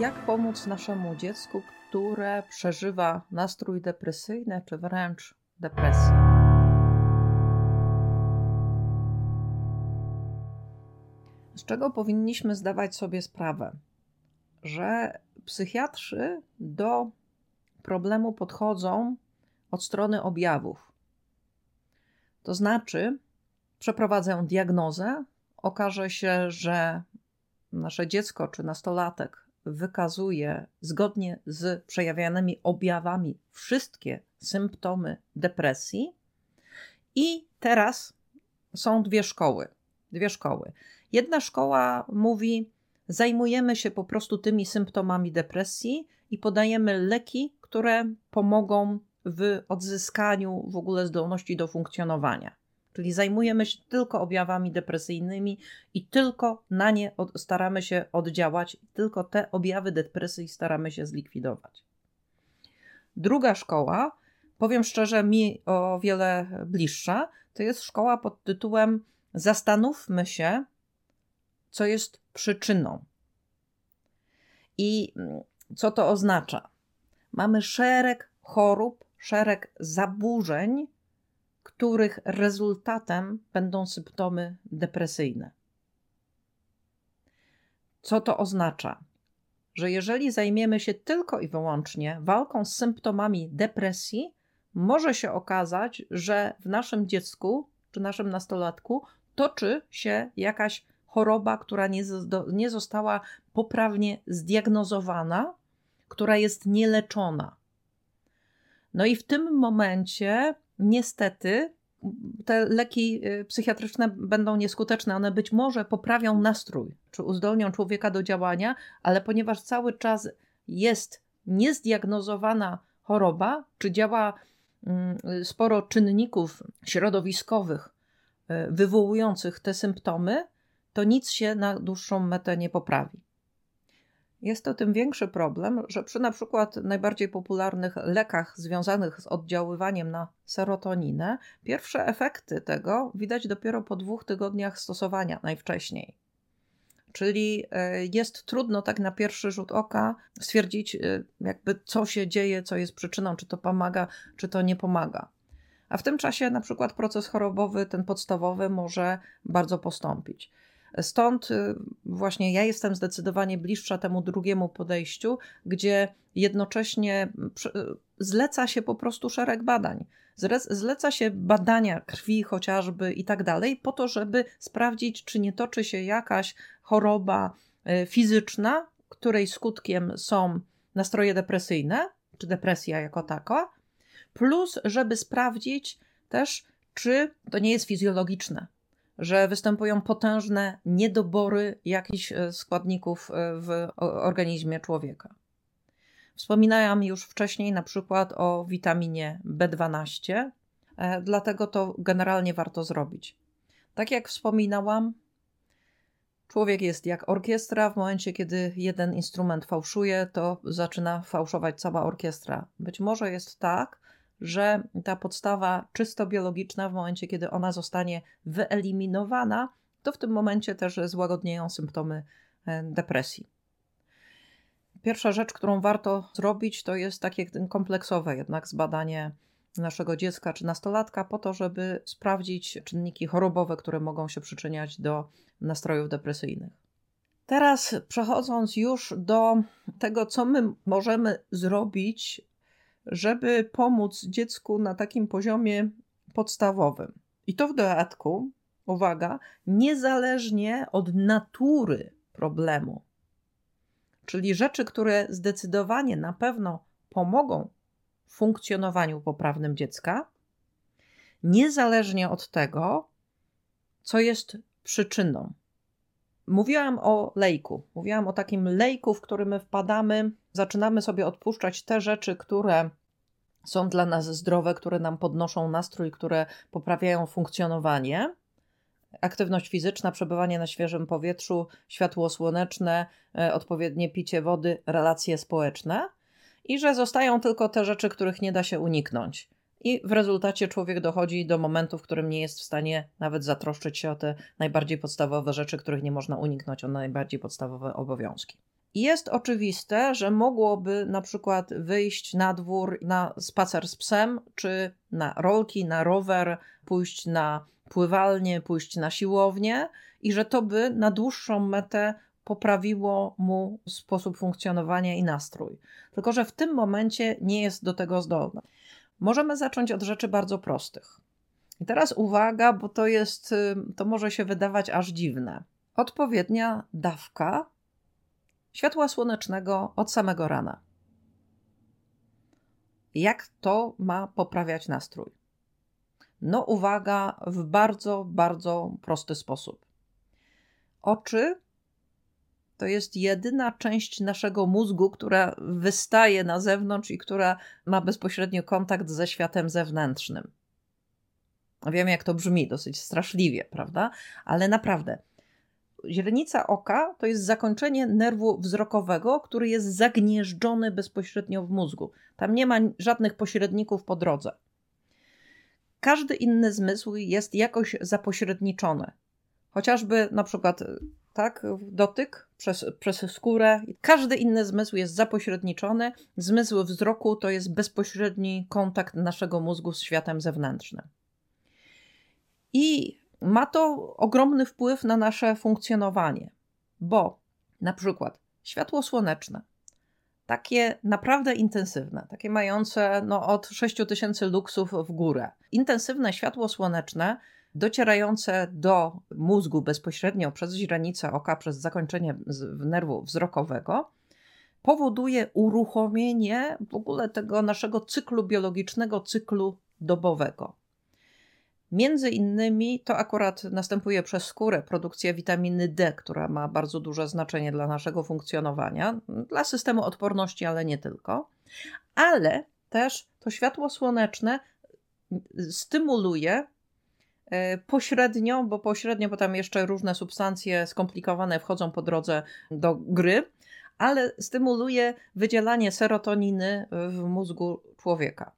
Jak pomóc naszemu dziecku, które przeżywa nastrój depresyjny czy wręcz depresję? Z czego powinniśmy zdawać sobie sprawę? Że psychiatrzy do problemu podchodzą od strony objawów. To znaczy, przeprowadzę diagnozę, okaże się, że nasze dziecko czy nastolatek wykazuje zgodnie z przejawianymi objawami wszystkie symptomy depresji. I teraz są dwie szkoły. Dwie szkoły. Jedna szkoła mówi: zajmujemy się po prostu tymi symptomami depresji i podajemy leki, które pomogą w odzyskaniu w ogóle zdolności do funkcjonowania. Czyli zajmujemy się tylko objawami depresyjnymi i tylko na nie staramy się oddziałać, tylko te objawy depresji staramy się zlikwidować. Druga szkoła, powiem szczerze, mi o wiele bliższa, to jest szkoła pod tytułem Zastanówmy się, co jest przyczyną. I mm, co to oznacza? Mamy szereg chorób, szereg zaburzeń, których rezultatem będą symptomy depresyjne. Co to oznacza? Że jeżeli zajmiemy się tylko i wyłącznie walką z symptomami depresji, może się okazać, że w naszym dziecku czy naszym nastolatku toczy się jakaś choroba, która nie, nie została poprawnie zdiagnozowana, która jest nieleczona. No i w tym momencie niestety te leki y, psychiatryczne będą nieskuteczne. One być może poprawią nastrój, czy uzdolnią człowieka do działania, ale ponieważ cały czas jest niezdiagnozowana choroba, czy działa mm, sporo czynników środowiskowych y, wywołujących te symptomy, to nic się na dłuższą metę nie poprawi. Jest to tym większy problem, że przy na przykład najbardziej popularnych lekach związanych z oddziaływaniem na serotoninę, pierwsze efekty tego widać dopiero po dwóch tygodniach stosowania najwcześniej. Czyli e, jest trudno tak na pierwszy rzut oka stwierdzić, e, jakby co się dzieje, co jest przyczyną, czy to pomaga, czy to nie pomaga. A w tym czasie na przykład proces chorobowy, ten podstawowy, może bardzo postąpić. Stąd y, właśnie ja jestem zdecydowanie bliższa temu drugiemu podejściu, gdzie jednocześnie zleca się po prostu szereg badań. Zleca się badania krwi chociażby i tak dalej, po to, żeby sprawdzić, czy nie toczy się jakaś choroba y, fizyczna, której skutkiem są nastroje depresyjne, czy depresja jako taka, plus żeby sprawdzić też, czy to nie jest fizjologiczne że występują potężne niedobory jakichś e, składników e, w organizmie człowieka. Wspominałam już wcześniej na przykład o witaminie B12, e, dlatego to generalnie warto zrobić. Tak jak wspominałam, człowiek jest jak orkiestra. W momencie, kiedy jeden instrument fałszuje, to zaczyna fałszować cała orkiestra. Być może jest tak, że ta podstawa czysto biologiczna, w momencie kiedy ona zostanie wyeliminowana, to w tym momencie też złagodnieją symptomy e, depresji. Pierwsza rzecz, którą warto zrobić, to jest takie kompleksowe jednak zbadanie naszego dziecka czy nastolatka, po to, żeby sprawdzić czynniki chorobowe, które mogą się przyczyniać do nastrojów depresyjnych. Teraz przechodząc już do tego, co my możemy zrobić żeby pomóc dziecku na takim poziomie podstawowym. I to w dodatku, uwaga, niezależnie od natury problemu. Czyli rzeczy, które zdecydowanie na pewno pomogą w funkcjonowaniu poprawnym dziecka, niezależnie od tego, co jest przyczyną. Mówiłam o lejku. Mówiłam o takim lejku, w który my wpadamy, zaczynamy sobie odpuszczać te rzeczy, które są dla nas zdrowe, które nam podnoszą nastrój, które poprawiają funkcjonowanie. Aktywność fizyczna, przebywanie na świeżym powietrzu, światło słoneczne, e, odpowiednie picie wody, relacje społeczne. I że zostają tylko te rzeczy, których nie da się uniknąć. I w rezultacie człowiek dochodzi do momentu, w którym nie jest w stanie nawet zatroszczyć się o te najbardziej podstawowe rzeczy, których nie można uniknąć, o najbardziej podstawowe obowiązki. Jest oczywiste, że mogłoby na przykład wyjść na dwór na spacer z psem, czy na rolki, na rower, pójść na pływalnię, pójść na siłownię i że to by na dłuższą metę poprawiło mu sposób funkcjonowania i nastrój. Tylko, że w tym momencie nie jest do tego zdolny. Możemy zacząć od rzeczy bardzo prostych. I teraz uwaga, bo to jest, to może się wydawać aż dziwne. Odpowiednia dawka światła słonecznego od samego rana. Jak to ma poprawiać nastrój? No, uwaga, w bardzo, bardzo prosty sposób. Oczy to jest jedyna część naszego mózgu, która wystaje na zewnątrz i która ma bezpośrednio kontakt ze światem zewnętrznym. Wiem, jak to brzmi, dosyć straszliwie, prawda? Ale naprawdę, źrenica oka to jest zakończenie nerwu wzrokowego, który jest zagnieżdżony bezpośrednio w mózgu. Tam nie ma żadnych pośredników po drodze. Każdy inny zmysł jest jakoś zapośredniczony. Chociażby na przykład tak, dotyk przez, przez skórę. Każdy inny zmysł jest zapośredniczony. Zmysł wzroku to jest bezpośredni kontakt naszego mózgu z światem zewnętrznym. I ma to ogromny wpływ na nasze funkcjonowanie, bo na przykład światło słoneczne, takie naprawdę intensywne, takie mające no, od 6000 luksów w górę, intensywne światło słoneczne docierające do mózgu bezpośrednio przez źrenicę oka, przez zakończenie nerwu wzrokowego, powoduje uruchomienie w ogóle tego naszego cyklu biologicznego, cyklu dobowego. Między innymi to akurat następuje przez skórę produkcja witaminy D, która ma bardzo duże znaczenie dla naszego funkcjonowania, dla systemu odporności, ale nie tylko. Ale też to światło słoneczne stymuluje pośrednio, bo pośrednio, bo tam jeszcze różne substancje skomplikowane wchodzą po drodze do gry, ale stymuluje wydzielanie serotoniny w mózgu człowieka.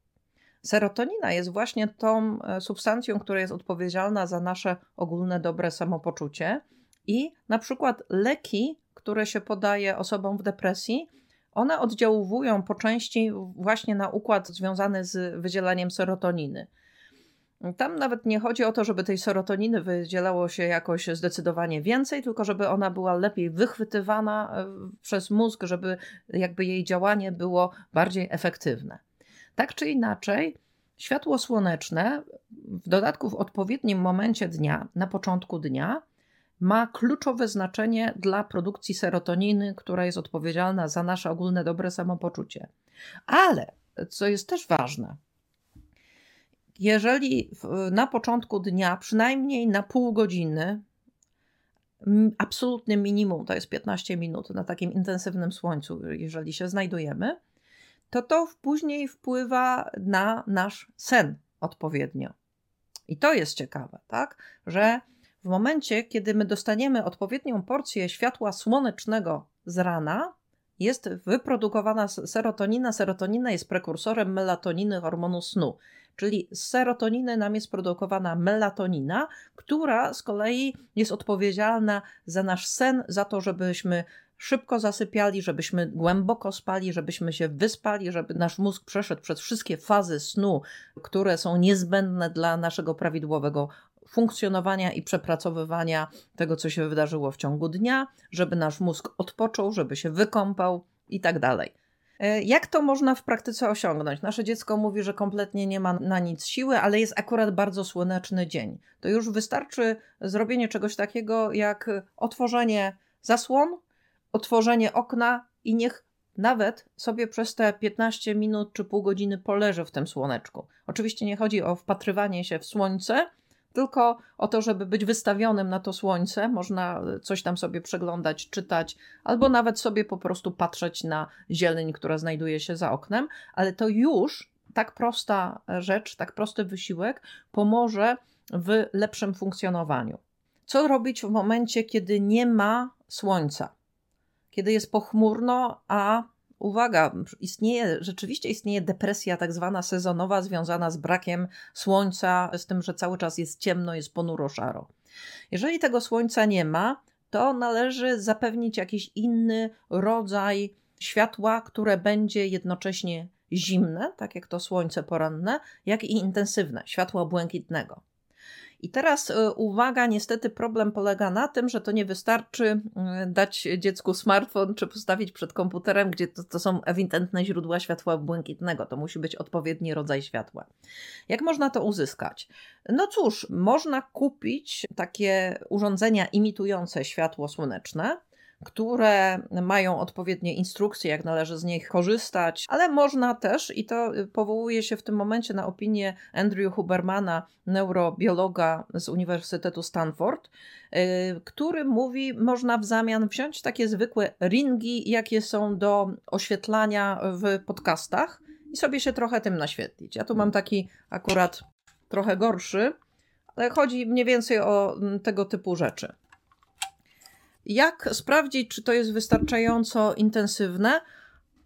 Serotonina jest właśnie tą e, substancją, która jest odpowiedzialna za nasze ogólne dobre samopoczucie. I na przykład leki, które się podaje osobom w depresji, one oddziałują po części właśnie na układ związany z wydzielaniem serotoniny. Tam nawet nie chodzi o to, żeby tej serotoniny wydzielało się jakoś zdecydowanie więcej, tylko żeby ona była lepiej wychwytywana e, przez mózg, żeby jakby jej działanie było bardziej efektywne. Tak czy inaczej, światło słoneczne, w dodatku w odpowiednim momencie dnia, na początku dnia, ma kluczowe znaczenie dla produkcji serotoniny, która jest odpowiedzialna za nasze ogólne dobre samopoczucie. Ale, co jest też ważne, jeżeli na początku dnia, przynajmniej na pół godziny, absolutnym minimum to jest 15 minut na takim intensywnym słońcu, jeżeli się znajdujemy, to to później wpływa na nasz sen odpowiednio. I to jest ciekawe, tak? Że w momencie, kiedy my dostaniemy odpowiednią porcję światła słonecznego z rana, jest wyprodukowana serotonina. Serotonina jest prekursorem melatoniny, hormonu snu. Czyli z serotoniny nam jest produkowana melatonina, która z kolei jest odpowiedzialna za nasz sen, za to, żebyśmy szybko zasypiali, żebyśmy głęboko spali, żebyśmy się wyspali, żeby nasz mózg przeszedł przez wszystkie fazy snu, które są niezbędne dla naszego prawidłowego funkcjonowania i przepracowywania tego, co się wydarzyło w ciągu dnia, żeby nasz mózg odpoczął, żeby się wykąpał i tak dalej. E, jak to można w praktyce osiągnąć? Nasze dziecko mówi, że kompletnie nie ma na nic siły, ale jest akurat bardzo słoneczny dzień. To już wystarczy zrobienie czegoś takiego jak otworzenie zasłon, otworzenie okna i niech nawet sobie przez te 15 minut czy pół godziny poleży w tym słoneczku. Oczywiście nie chodzi o wpatrywanie się w słońce, tylko o to, żeby być wystawionym na to słońce. Można coś tam sobie przeglądać, czytać, albo nawet sobie po prostu patrzeć na zieleń, która znajduje się za oknem, ale to już tak prosta rzecz, tak prosty wysiłek pomoże w lepszym funkcjonowaniu. Co robić w momencie, kiedy nie ma słońca? kiedy jest pochmurno, a uwaga, istnieje, rzeczywiście istnieje depresja tak zwana sezonowa, związana z brakiem słońca, z tym, że cały czas jest ciemno, jest ponuro szaro. Jeżeli tego słońca nie ma, to należy zapewnić jakiś inny rodzaj światła, które będzie jednocześnie zimne, tak jak to słońce poranne, jak i intensywne, światła błękitnego. I teraz e, uwaga, niestety problem polega na tym, że to nie wystarczy e, dać dziecku smartfon czy postawić przed komputerem, gdzie to, to są ewidentne źródła światła błękitnego. To musi być odpowiedni rodzaj światła. Jak można to uzyskać? No cóż, można kupić takie urządzenia imitujące światło słoneczne które mają odpowiednie instrukcje, jak należy z nich korzystać, ale można też, i to powołuje się w tym momencie na opinię Andrew Hubermana, neurobiologa z Uniwersytetu Stanford, y, który mówi, można w zamian wziąć takie zwykłe ringi, jakie są do oświetlania w podcastach i sobie się trochę tym naświetlić. Ja tu mam taki akurat trochę gorszy, ale chodzi mniej więcej o tego typu rzeczy. Jak sprawdzić, czy to jest wystarczająco intensywne?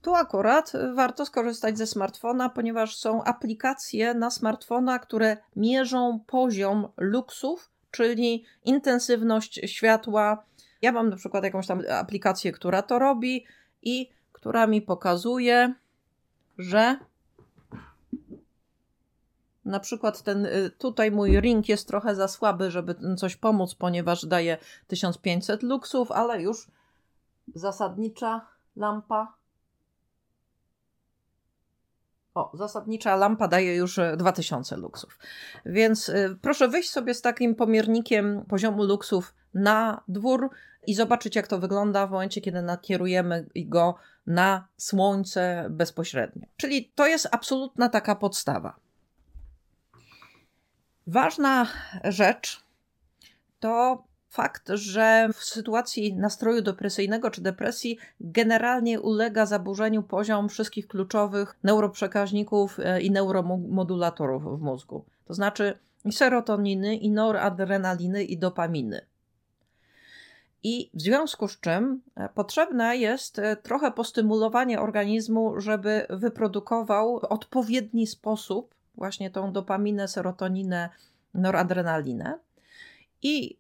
Tu akurat warto skorzystać ze smartfona, ponieważ są aplikacje na smartfona, które mierzą poziom luksów, czyli intensywność światła. Ja mam na przykład jakąś tam aplikację, która to robi i która mi pokazuje, że na przykład ten y, tutaj mój ring jest trochę za słaby, żeby coś pomóc, ponieważ daje 1500 luksów, ale już zasadnicza lampa. O, zasadnicza lampa daje już 2000 luksów. Więc y, proszę wyjść sobie z takim pomiernikiem poziomu luksów na dwór i zobaczyć, jak to wygląda w momencie, kiedy nakierujemy go na słońce bezpośrednio. Czyli to jest absolutna taka podstawa. Ważna rzecz to fakt, że w sytuacji nastroju depresyjnego czy depresji generalnie ulega zaburzeniu poziom wszystkich kluczowych neuroprzekaźników e, i neuromodulatorów w mózgu. To znaczy i serotoniny, i noradrenaliny, i dopaminy. I w związku z czym e, potrzebne jest e, trochę postymulowanie organizmu, żeby wyprodukował w odpowiedni sposób właśnie tą dopaminę, serotoninę, noradrenalinę. I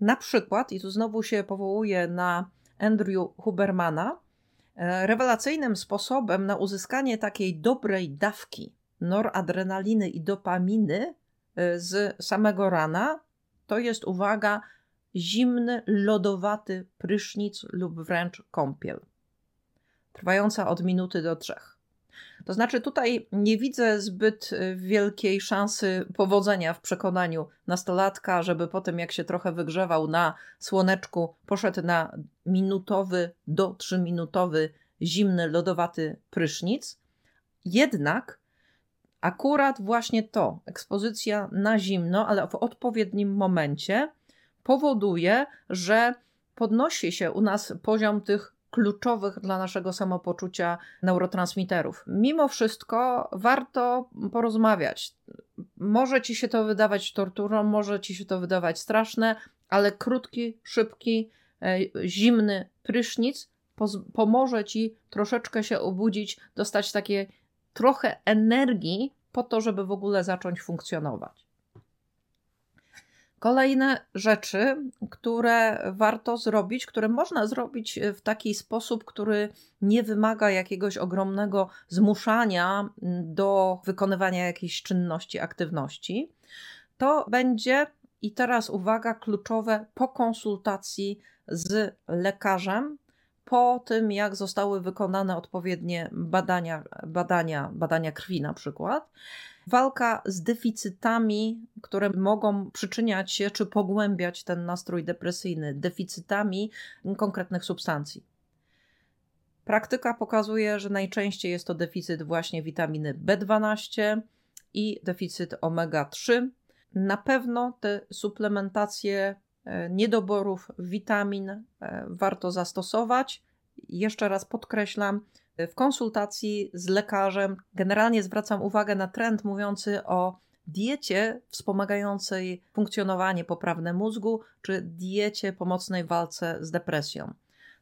na przykład, i tu znowu się powołuje na Andrew Hubermana, e, rewelacyjnym sposobem na uzyskanie takiej dobrej dawki noradrenaliny i dopaminy e, z samego rana to jest, uwaga, zimny, lodowaty prysznic lub wręcz kąpiel, trwająca od minuty do trzech. To znaczy, tutaj nie widzę zbyt y, wielkiej szansy powodzenia w przekonaniu nastolatka, żeby potem, jak się trochę wygrzewał na słoneczku, poszedł na minutowy do trzyminutowy zimny, lodowaty prysznic. Jednak akurat właśnie to, ekspozycja na zimno, ale w odpowiednim momencie, powoduje, że podnosi się u nas poziom tych kluczowych dla naszego samopoczucia neurotransmiterów. Mimo wszystko warto porozmawiać. Może ci się to wydawać torturą, może ci się to wydawać straszne, ale krótki, szybki, e, zimny prysznic pomoże ci troszeczkę się obudzić, dostać takie trochę energii po to, żeby w ogóle zacząć funkcjonować. Kolejne rzeczy, które warto zrobić, które można zrobić w taki sposób, który nie wymaga jakiegoś ogromnego zmuszania do wykonywania jakiejś czynności, aktywności, to będzie, i teraz uwaga, kluczowe po konsultacji z lekarzem, po tym jak zostały wykonane odpowiednie badania, badania, badania krwi na przykład walka z deficytami, które mogą przyczyniać się czy pogłębiać ten nastrój depresyjny, deficytami konkretnych substancji. Praktyka pokazuje, że najczęściej jest to deficyt właśnie witaminy B12 i deficyt omega-3. Na pewno te suplementacje niedoborów witamin e, warto zastosować. Jeszcze raz podkreślam, w konsultacji z lekarzem generalnie zwracam uwagę na trend mówiący o diecie wspomagającej funkcjonowanie poprawne mózgu, czy diecie pomocnej w walce z depresją.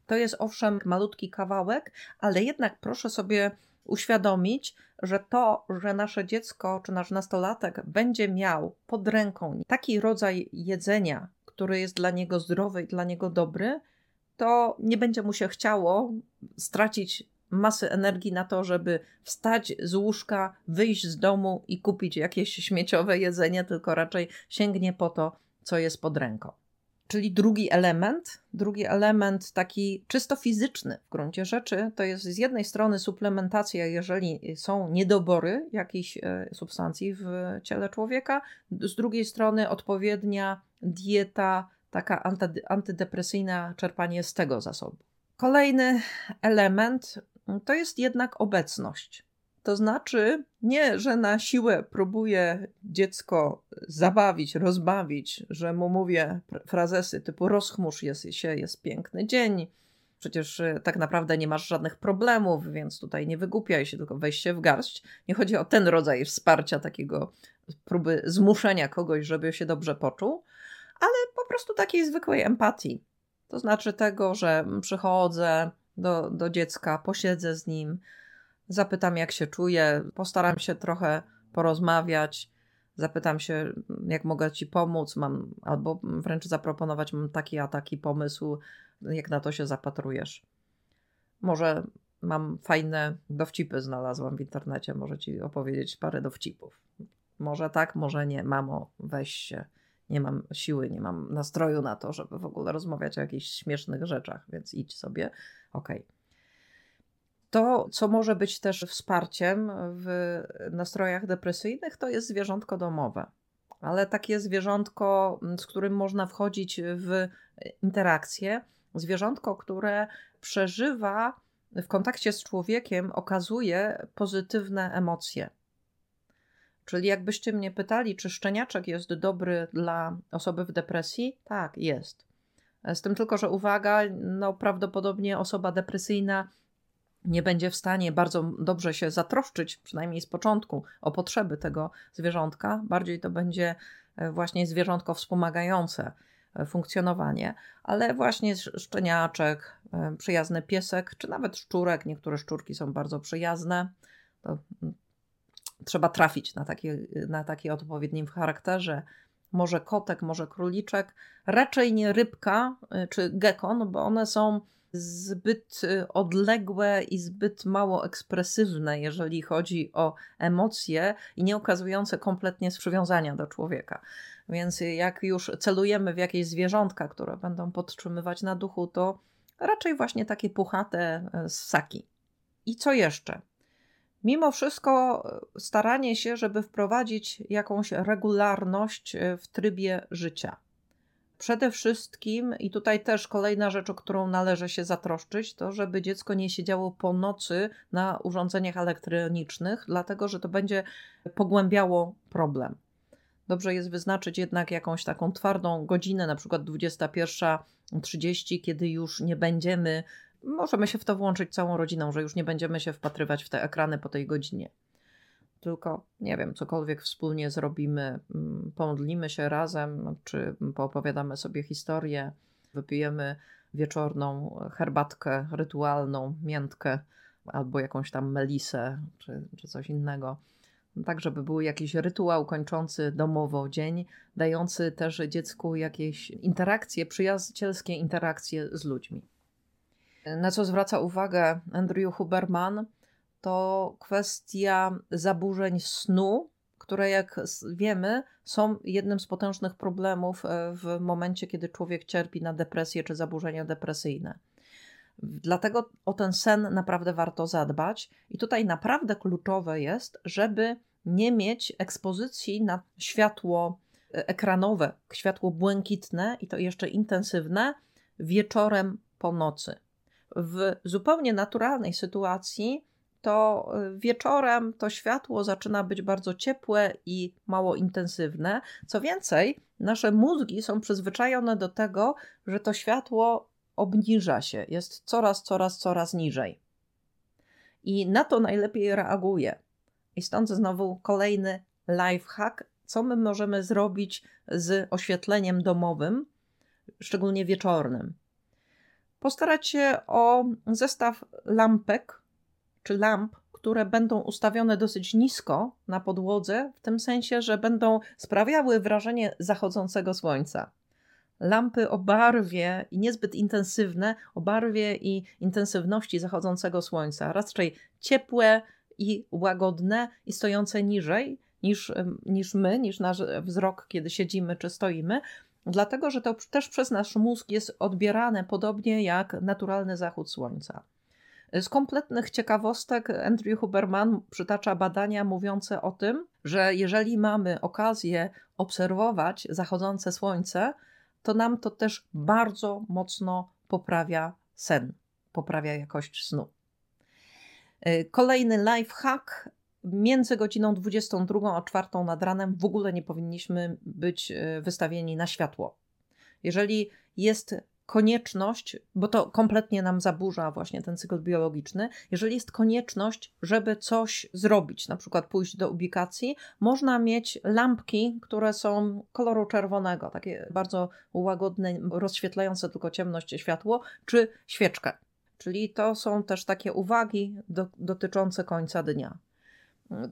To jest owszem malutki kawałek, ale jednak proszę sobie uświadomić, że to, że nasze dziecko czy nasz nastolatek będzie miał pod ręką taki rodzaj jedzenia, który jest dla niego zdrowy i dla niego dobry, to nie będzie mu się chciało stracić masy energii na to, żeby wstać z łóżka, wyjść z domu i kupić jakieś śmieciowe jedzenie, tylko raczej sięgnie po to, co jest pod ręką. Czyli drugi element, drugi element taki czysto fizyczny w gruncie rzeczy, to jest z jednej strony suplementacja, jeżeli są niedobory jakiejś e, substancji w ciele człowieka, z drugiej strony odpowiednia dieta, taka antydepresyjna, czerpanie z tego zasobu. Kolejny element to jest jednak obecność. To znaczy, nie, że na siłę próbuję dziecko zabawić, rozbawić, że mu mówię frazesy typu rozchmurz jest, się, jest piękny dzień, przecież y, tak naprawdę nie masz żadnych problemów, więc tutaj nie wygłupiaj się, tylko weź się w garść. Nie chodzi o ten rodzaj wsparcia, takiego próby zmuszenia kogoś, żeby się dobrze poczuł, ale po prostu takiej zwykłej empatii. To znaczy tego, że przychodzę do, do dziecka, posiedzę z nim, zapytam, jak się czuje, postaram się trochę porozmawiać, zapytam się, jak mogę ci pomóc, mam, albo wręcz zaproponować, mam taki a taki pomysł, jak na to się zapatrujesz. Może mam fajne dowcipy, znalazłam w internecie, może ci opowiedzieć parę dowcipów. Może tak, może nie. Mamo, weź się. Nie mam siły, nie mam nastroju na to, żeby w ogóle rozmawiać o jakichś śmiesznych rzeczach, więc idź sobie. Okej. Okay. To, co może być też wsparciem w nastrojach depresyjnych, to jest zwierzątko domowe. Ale takie zwierzątko, z którym można wchodzić w interakcję, zwierzątko, które przeżywa w kontakcie z człowiekiem, okazuje pozytywne emocje. Czyli jakbyście mnie pytali, czy szczeniaczek jest dobry dla osoby w depresji? Tak, jest. Z tym tylko, że uwaga, no prawdopodobnie osoba depresyjna nie będzie w stanie bardzo dobrze się zatroszczyć, przynajmniej z początku, o potrzeby tego zwierzątka. Bardziej to będzie e, właśnie zwierzątko wspomagające e, funkcjonowanie, ale właśnie szczeniaczek, e, przyjazny piesek, czy nawet szczurek, niektóre szczurki są bardzo przyjazne. To mm, trzeba trafić na taki, na taki odpowiednim charakterze. Może kotek, może króliczek, raczej nie rybka czy gekon, bo one są zbyt y, odległe i zbyt mało ekspresywne, jeżeli chodzi o emocje i nie okazujące kompletnie przywiązania do człowieka. Więc jak już celujemy w jakieś zwierzątka, które będą podtrzymywać na duchu, to raczej właśnie takie puchate y, ssaki. I co jeszcze? Mimo wszystko y, staranie się, żeby wprowadzić jakąś regularność w trybie życia. Przede wszystkim, i tutaj też kolejna rzecz, o którą należy się zatroszczyć, to żeby dziecko nie siedziało po nocy na urządzeniach elektronicznych, dlatego że to będzie pogłębiało problem. Dobrze jest wyznaczyć jednak jakąś taką twardą godzinę, na przykład 21.30, kiedy już nie będziemy, możemy się w to włączyć całą rodziną, że już nie będziemy się wpatrywać w te ekrany po tej godzinie tylko nie wiem, cokolwiek wspólnie zrobimy, mm, pomodlimy się razem, czy poopowiadamy sobie historię, wypijemy wieczorną herbatkę rytualną, miętkę albo jakąś tam melisę, czy, czy coś innego. Tak, żeby był jakiś rytuał kończący domowo dzień, dający też dziecku jakieś interakcje, przyjacielskie interakcje z ludźmi. Na co zwraca uwagę Andrew Huberman, to kwestia zaburzeń snu, które jak wiemy są jednym z potężnych problemów e, w momencie, kiedy człowiek cierpi na depresję czy zaburzenia depresyjne. Dlatego o ten sen naprawdę warto zadbać, i tutaj naprawdę kluczowe jest, żeby nie mieć ekspozycji na światło e, ekranowe, światło błękitne i to jeszcze intensywne wieczorem po nocy. W zupełnie naturalnej sytuacji to y, wieczorem to światło zaczyna być bardzo ciepłe i mało intensywne. Co więcej, nasze mózgi są przyzwyczajone do tego, że to światło obniża się, jest coraz, coraz, coraz niżej. I na to najlepiej reaguje. I stąd znowu kolejny lifehack, co my możemy zrobić z oświetleniem domowym, szczególnie wieczornym. Postarać się o zestaw lampek, czy lamp, które będą ustawione dosyć nisko na podłodze, w tym sensie, że będą sprawiały wrażenie zachodzącego słońca. lampy o barwie i niezbyt intensywne, o barwie i intensywności zachodzącego słońca. Raczej ciepłe i łagodne i stojące niżej niż, niż my, niż nasz wzrok, kiedy siedzimy czy stoimy. Dlatego, że to też przez nasz mózg jest odbierane podobnie jak naturalny zachód słońca. Z kompletnych ciekawostek Andrew Huberman przytacza badania mówiące o tym, że jeżeli mamy okazję obserwować zachodzące słońce, to nam to też bardzo mocno poprawia sen, poprawia jakość snu. Y, kolejny life hack. Między godziną 22 a 4 nad ranem w ogóle nie powinniśmy być y, wystawieni na światło. Jeżeli jest konieczność, bo to kompletnie nam zaburza właśnie ten cykl biologiczny, jeżeli jest konieczność, żeby coś zrobić, na przykład pójść do ubikacji, można mieć lampki, które są koloru czerwonego, takie bardzo łagodne, rozświetlające tylko ciemność światło, czy świeczkę. Czyli to są też takie uwagi do, dotyczące końca dnia.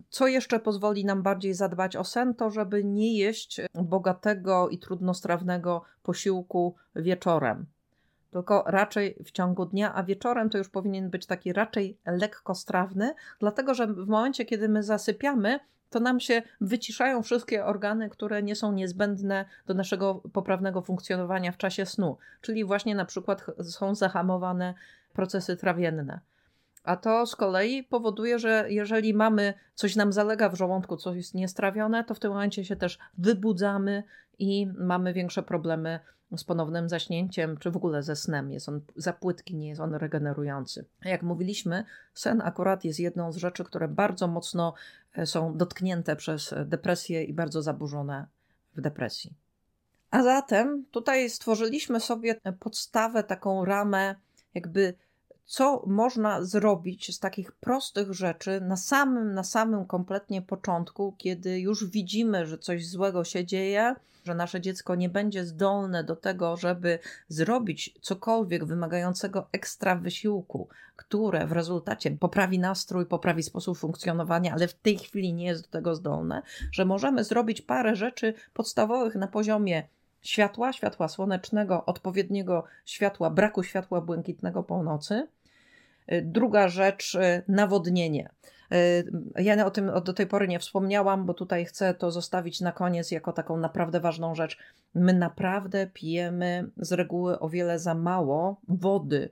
Co jeszcze pozwoli nam bardziej zadbać o sen, to żeby nie jeść bogatego i trudnostrawnego posiłku wieczorem, tylko raczej w ciągu dnia, a wieczorem to już powinien być taki raczej lekkostrawny, dlatego że w momencie, kiedy my zasypiamy, to nam się wyciszają wszystkie organy, które nie są niezbędne do naszego poprawnego funkcjonowania w czasie snu, czyli właśnie na przykład są zahamowane procesy trawienne. A to z kolei powoduje, że jeżeli mamy coś nam zalega w żołądku, coś jest niestrawione, to w tym momencie się też wybudzamy i mamy większe problemy z ponownym zaśnięciem, czy w ogóle ze snem. Jest on za płytki, nie jest on regenerujący. Jak mówiliśmy, sen akurat jest jedną z rzeczy, które bardzo mocno e, są dotknięte przez depresję i bardzo zaburzone w depresji. A zatem tutaj stworzyliśmy sobie podstawę, taką ramę, jakby co można zrobić z takich prostych rzeczy na samym, na samym kompletnie początku, kiedy już widzimy, że coś złego się dzieje, że nasze dziecko nie będzie zdolne do tego, żeby zrobić cokolwiek wymagającego ekstra wysiłku, które w rezultacie poprawi nastrój, poprawi sposób funkcjonowania, ale w tej chwili nie jest do tego zdolne, że możemy zrobić parę rzeczy podstawowych na poziomie światła, światła słonecznego, odpowiedniego światła, braku światła błękitnego po nocy druga rzecz, y, nawodnienie. Y, ja o tym do tej pory nie wspomniałam, bo tutaj chcę to zostawić na koniec jako taką naprawdę ważną rzecz. My naprawdę pijemy z reguły o wiele za mało wody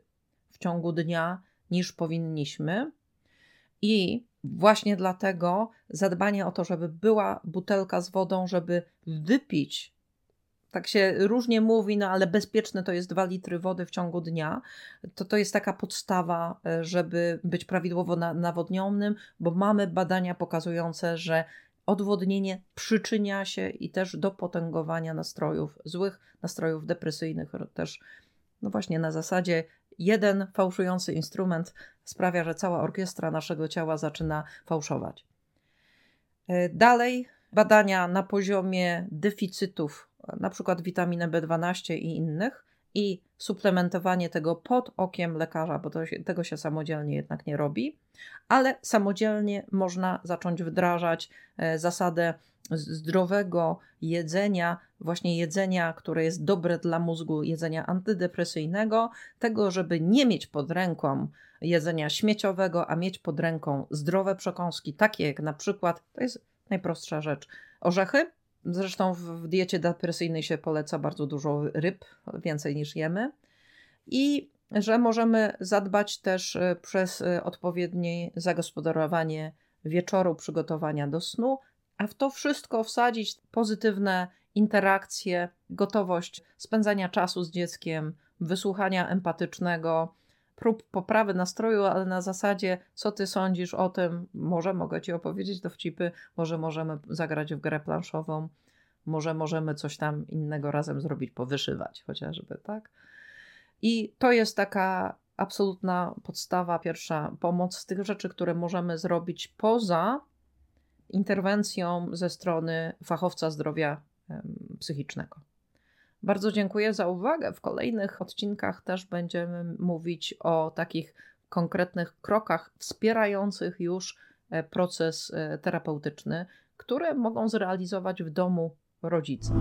w ciągu dnia niż powinniśmy. I właśnie dlatego zadbanie o to, żeby była butelka z wodą, żeby wypić tak się różnie mówi, no ale bezpieczne to jest 2 litry wody w ciągu dnia, to to jest taka podstawa, e, żeby być prawidłowo nawodnionym, bo mamy badania pokazujące, że odwodnienie przyczynia się i też do potęgowania nastrojów, złych nastrojów depresyjnych, też no właśnie na zasadzie jeden fałszujący instrument sprawia, że cała orkiestra naszego ciała zaczyna fałszować. E, dalej badania na poziomie deficytów na przykład witaminę B12 i innych, i suplementowanie tego pod okiem lekarza, bo się, tego się samodzielnie jednak nie robi, ale samodzielnie można zacząć wdrażać e, zasadę zdrowego jedzenia, właśnie jedzenia, które jest dobre dla mózgu, jedzenia antydepresyjnego, tego, żeby nie mieć pod ręką jedzenia śmieciowego, a mieć pod ręką zdrowe przekąski, takie jak na przykład, to jest najprostsza rzecz, orzechy, Zresztą w diecie depresyjnej się poleca bardzo dużo ryb, więcej niż jemy. I że możemy zadbać też e, przez e, odpowiednie zagospodarowanie wieczoru, przygotowania do snu, a w to wszystko wsadzić pozytywne interakcje, gotowość spędzania czasu z dzieckiem, wysłuchania empatycznego, prób poprawy nastroju, ale na zasadzie, co ty sądzisz o tym? Może mogę ci opowiedzieć dowcipy, może możemy zagrać w grę planszową, może możemy coś tam innego razem zrobić, powyszywać chociażby, tak? I to jest taka absolutna podstawa, pierwsza pomoc z tych rzeczy, które możemy zrobić poza interwencją ze strony fachowca zdrowia psychicznego. Bardzo dziękuję za uwagę. W kolejnych odcinkach też będziemy mówić o takich konkretnych krokach wspierających już e, proces e, terapeutyczny, które mogą zrealizować w domu rodzice.